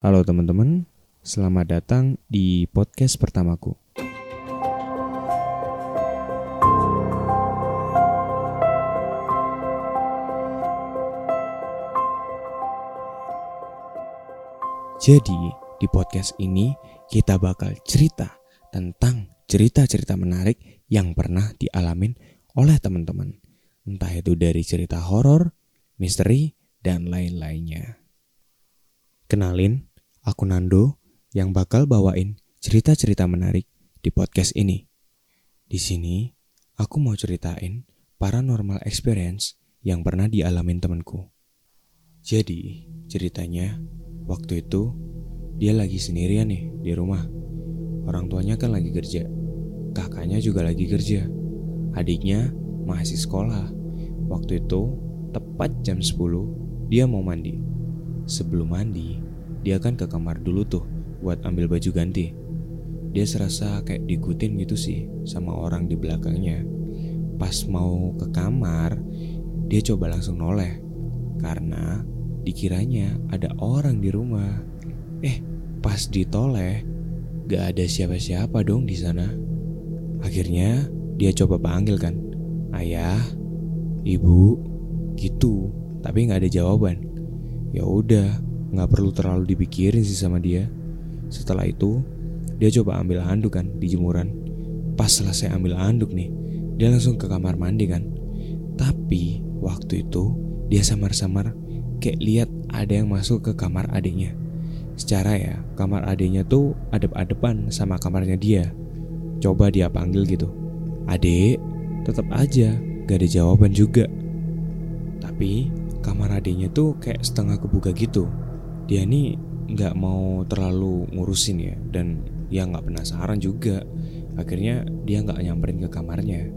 Halo teman-teman, selamat datang di podcast pertamaku. Jadi, di podcast ini kita bakal cerita tentang cerita-cerita menarik yang pernah dialamin oleh teman-teman. Entah itu dari cerita horor, misteri, dan lain-lainnya. Kenalin, aku Nando yang bakal bawain cerita-cerita menarik di podcast ini. Di sini, aku mau ceritain paranormal experience yang pernah dialamin temanku. Jadi, ceritanya waktu itu dia lagi sendirian nih di rumah. Orang tuanya kan lagi kerja. Kakaknya juga lagi kerja. Adiknya masih sekolah. Waktu itu tepat jam 10 dia mau mandi. Sebelum mandi, dia kan ke kamar dulu tuh buat ambil baju ganti. Dia serasa kayak diikutin gitu sih sama orang di belakangnya. Pas mau ke kamar, dia coba langsung noleh karena dikiranya ada orang di rumah. Eh, pas ditoleh, gak ada siapa-siapa dong di sana. Akhirnya dia coba panggil kan, ayah, ibu, gitu. Tapi gak ada jawaban. Ya udah, nggak perlu terlalu dipikirin sih sama dia. Setelah itu, dia coba ambil handuk kan di jemuran. Pas selesai ambil handuk nih, dia langsung ke kamar mandi kan. Tapi waktu itu dia samar-samar kayak lihat ada yang masuk ke kamar adiknya. Secara ya, kamar adiknya tuh adep-adepan sama kamarnya dia. Coba dia panggil gitu. Adek, tetap aja gak ada jawaban juga. Tapi kamar adiknya tuh kayak setengah kebuka gitu. Dia nih nggak mau terlalu ngurusin ya dan dia nggak penasaran juga. Akhirnya dia nggak nyamperin ke kamarnya.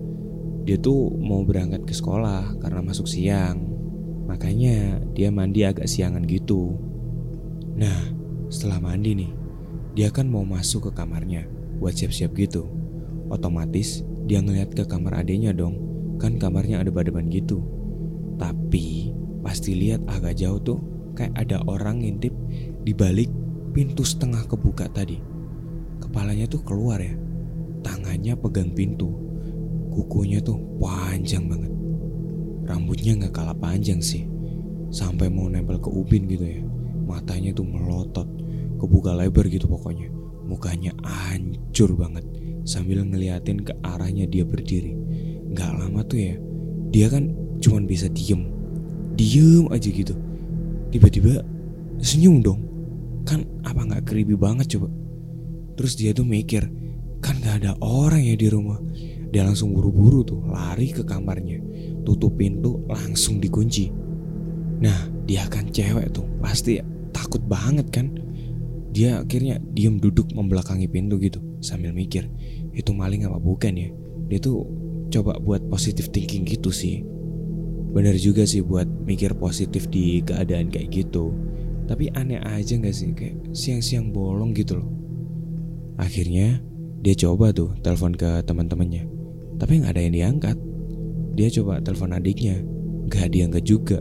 Dia tuh mau berangkat ke sekolah karena masuk siang. Makanya dia mandi agak siangan gitu. Nah, setelah mandi nih, dia kan mau masuk ke kamarnya buat siap-siap gitu. Otomatis dia ngeliat ke kamar adiknya dong, kan kamarnya ada badeban gitu. Tapi pasti lihat agak jauh tuh kayak ada orang ngintip di balik pintu setengah kebuka tadi. Kepalanya tuh keluar ya, tangannya pegang pintu, kukunya tuh panjang banget. Rambutnya nggak kalah panjang sih, sampai mau nempel ke ubin gitu ya. Matanya tuh melotot, kebuka lebar gitu pokoknya. Mukanya hancur banget, sambil ngeliatin ke arahnya dia berdiri. Nggak lama tuh ya, dia kan cuman bisa diem, diem aja gitu. Tiba-tiba senyum dong, kan apa nggak creepy banget coba. Terus dia tuh mikir, kan gak ada orang ya di rumah. Dia langsung buru-buru tuh lari ke kamarnya, tutup pintu langsung dikunci. Nah dia kan cewek tuh pasti takut banget kan. Dia akhirnya diem duduk membelakangi pintu gitu sambil mikir itu maling apa bukan ya. Dia tuh coba buat positive thinking gitu sih. Bener juga sih buat mikir positif di keadaan kayak gitu. Tapi aneh aja gak sih kayak siang-siang bolong gitu loh. Akhirnya dia coba tuh telepon ke teman-temannya, tapi nggak ada yang diangkat. Dia coba telepon adiknya, nggak diangkat juga.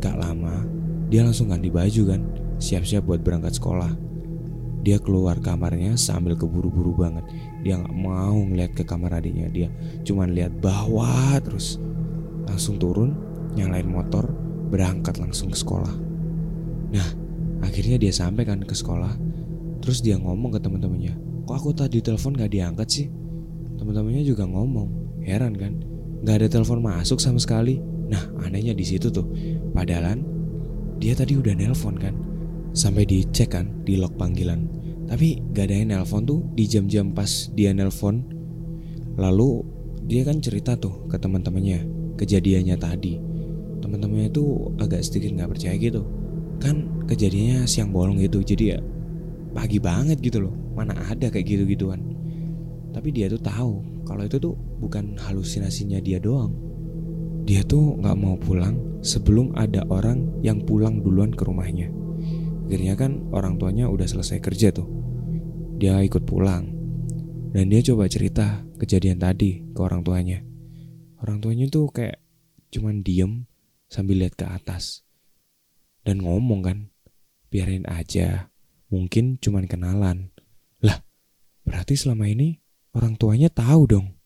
Gak lama, dia langsung ganti baju kan, siap-siap buat berangkat sekolah. Dia keluar kamarnya sambil keburu-buru banget. Dia nggak mau ngeliat ke kamar adiknya. Dia cuma lihat bawah terus. Langsung turun, nyalain motor, berangkat langsung ke sekolah. Nah, akhirnya dia sampai kan ke sekolah. Terus dia ngomong ke teman-temannya, kok aku tadi telepon gak diangkat sih? Teman-temannya juga ngomong, heran kan? Gak ada telepon masuk sama sekali. Nah, anehnya di situ tuh. Padahal dia tadi udah nelpon kan, sampai dicek kan di log panggilan. Tapi gak ada yang nelpon tuh di jam-jam pas dia nelpon. Lalu dia kan cerita tuh ke teman-temannya kejadiannya tadi. Teman-temannya tuh agak sedikit nggak percaya gitu. Kan kejadiannya siang bolong gitu, jadi ya pagi banget gitu loh. Mana ada kayak gitu-gituan. Tapi dia tuh tahu kalau itu tuh bukan halusinasinya dia doang. Dia tuh nggak mau pulang sebelum ada orang yang pulang duluan ke rumahnya. Akhirnya kan orang tuanya udah selesai kerja tuh. Dia ikut pulang. Dan dia coba cerita kejadian tadi ke orang tuanya. Orang tuanya tuh kayak cuman diem sambil lihat ke atas dan ngomong kan biarin aja mungkin cuman kenalan. Lah, berarti selama ini orang tuanya tahu dong.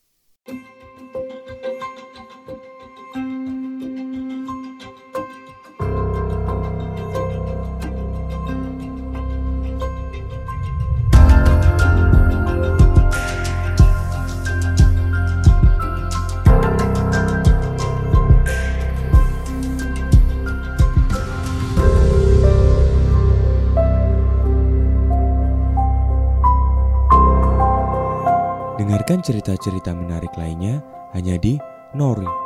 Dengarkan cerita-cerita menarik lainnya hanya di Nori